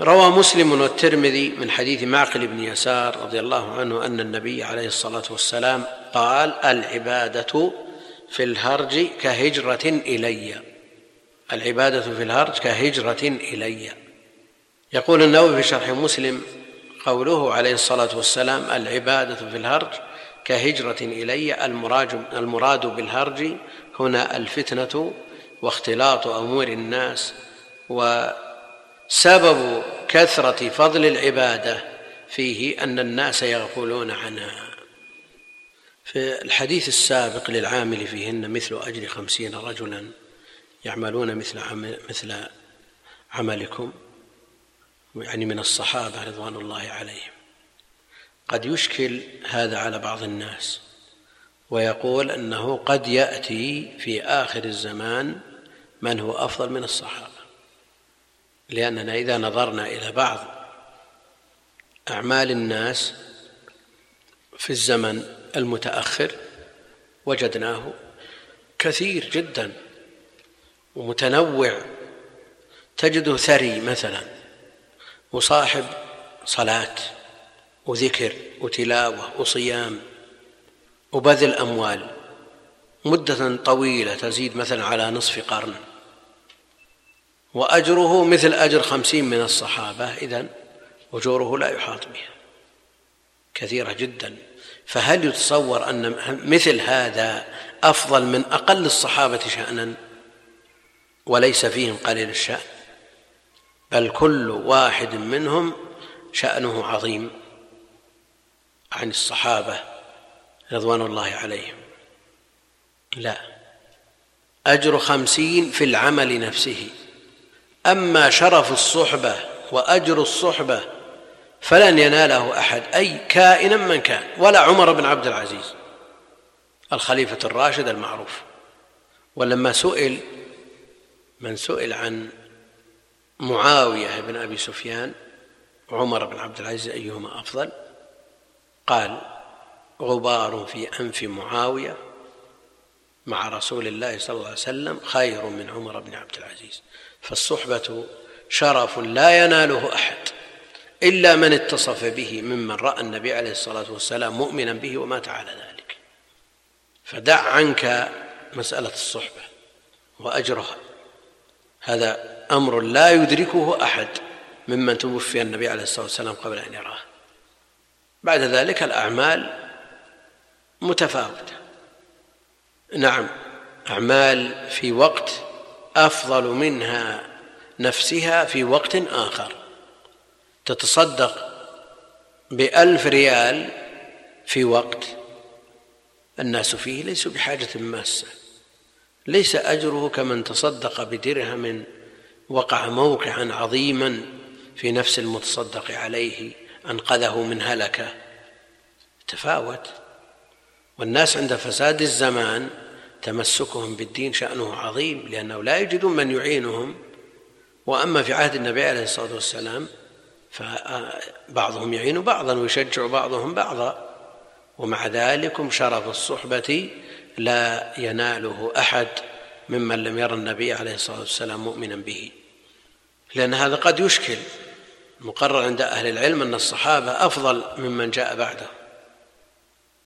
روى مسلم والترمذي من حديث معقل بن يسار رضي الله عنه أن النبي عليه الصلاة والسلام قال العبادة في الهرج كهجرة إلي. العبادة في الهرج كهجرة إلي. يقول النووي في شرح مسلم قوله عليه الصلاة والسلام العبادة في الهرج كهجرة إلي. المراد المراد بالهرج هنا الفتنة واختلاط أمور الناس وسبب كثرة فضل العبادة فيه أن الناس يغفلون عنها. في الحديث السابق للعامل فيهن مثل أجر خمسين رجلا يعملون مثل عمل مثل عملكم يعني من الصحابة رضوان الله عليهم. قد يشكل هذا على بعض الناس ويقول أنه قد يأتي في آخر الزمان من هو أفضل من الصحابة. لأننا إذا نظرنا إلى بعض أعمال الناس في الزمن المتأخر وجدناه كثير جدا ومتنوع. تجده ثري مثلا وصاحب صلاة وذكر وتلاوة وصيام وبذل أموال مدة طويلة تزيد مثلا على نصف قرن. وأجره مثل أجر خمسين من الصحابة اذا أجوره لا يحاط بها. كثيرة جدا. فهل يتصور أن مثل هذا أفضل من أقل الصحابة شانا؟ وليس فيهم قليل الشأن. بل كل واحد منهم شأنه عظيم عن الصحابة رضوان الله عليهم. لا. أجر خمسين في العمل نفسه. أما شرف الصحبة وأجر الصحبة فلن يناله أحد أي كائنا من كان ولا عمر بن عبد العزيز الخليفة الراشد المعروف. ولما سئل من سئل عن معاوية بن أبي سفيان وعمر بن عبد العزيز أيهما أفضل؟ قال غبار في أنف معاوية مع رسول الله صلى الله عليه وسلم خير من عمر بن عبد العزيز. فالصحبة شرف لا يناله أحد إلا من اتصف به ممن رأى النبي عليه الصلاة والسلام مؤمنا به ومات على ذلك. فدع عنك مسألة الصحبة وأجرها. هذا أمر لا يدركه أحد ممن توفي النبي عليه الصلاة والسلام قبل أن يراه. بعد ذلك الأعمال متفاوتة. نعم أعمال في وقت أفضل منها نفسها في وقت آخر. تتصدق بألف ريال في وقت. الناس فيه ليسوا بحاجة ماسة. ليس أجره كمن تصدق بدرهم وقع موقعا عظيما في نفس المتصدق عليه أنقذه من هلكة. تفاوت. والناس عند فساد الزمان تمسكهم بالدين شأنه عظيم لأنه لا يجدون من يعينهم. وأما في عهد النبي عليه الصلاة والسلام فبعضهم يعين بعضا ويشجع بعضهم بعضا. ومع ذلك شرف الصحبة لا يناله أحد ممن لم يرى النبي عليه الصلاة والسلام مؤمنا به. لأن هذا قد يشكل مقرر عند أهل العلم أن الصحابة أفضل ممن جاء بعده.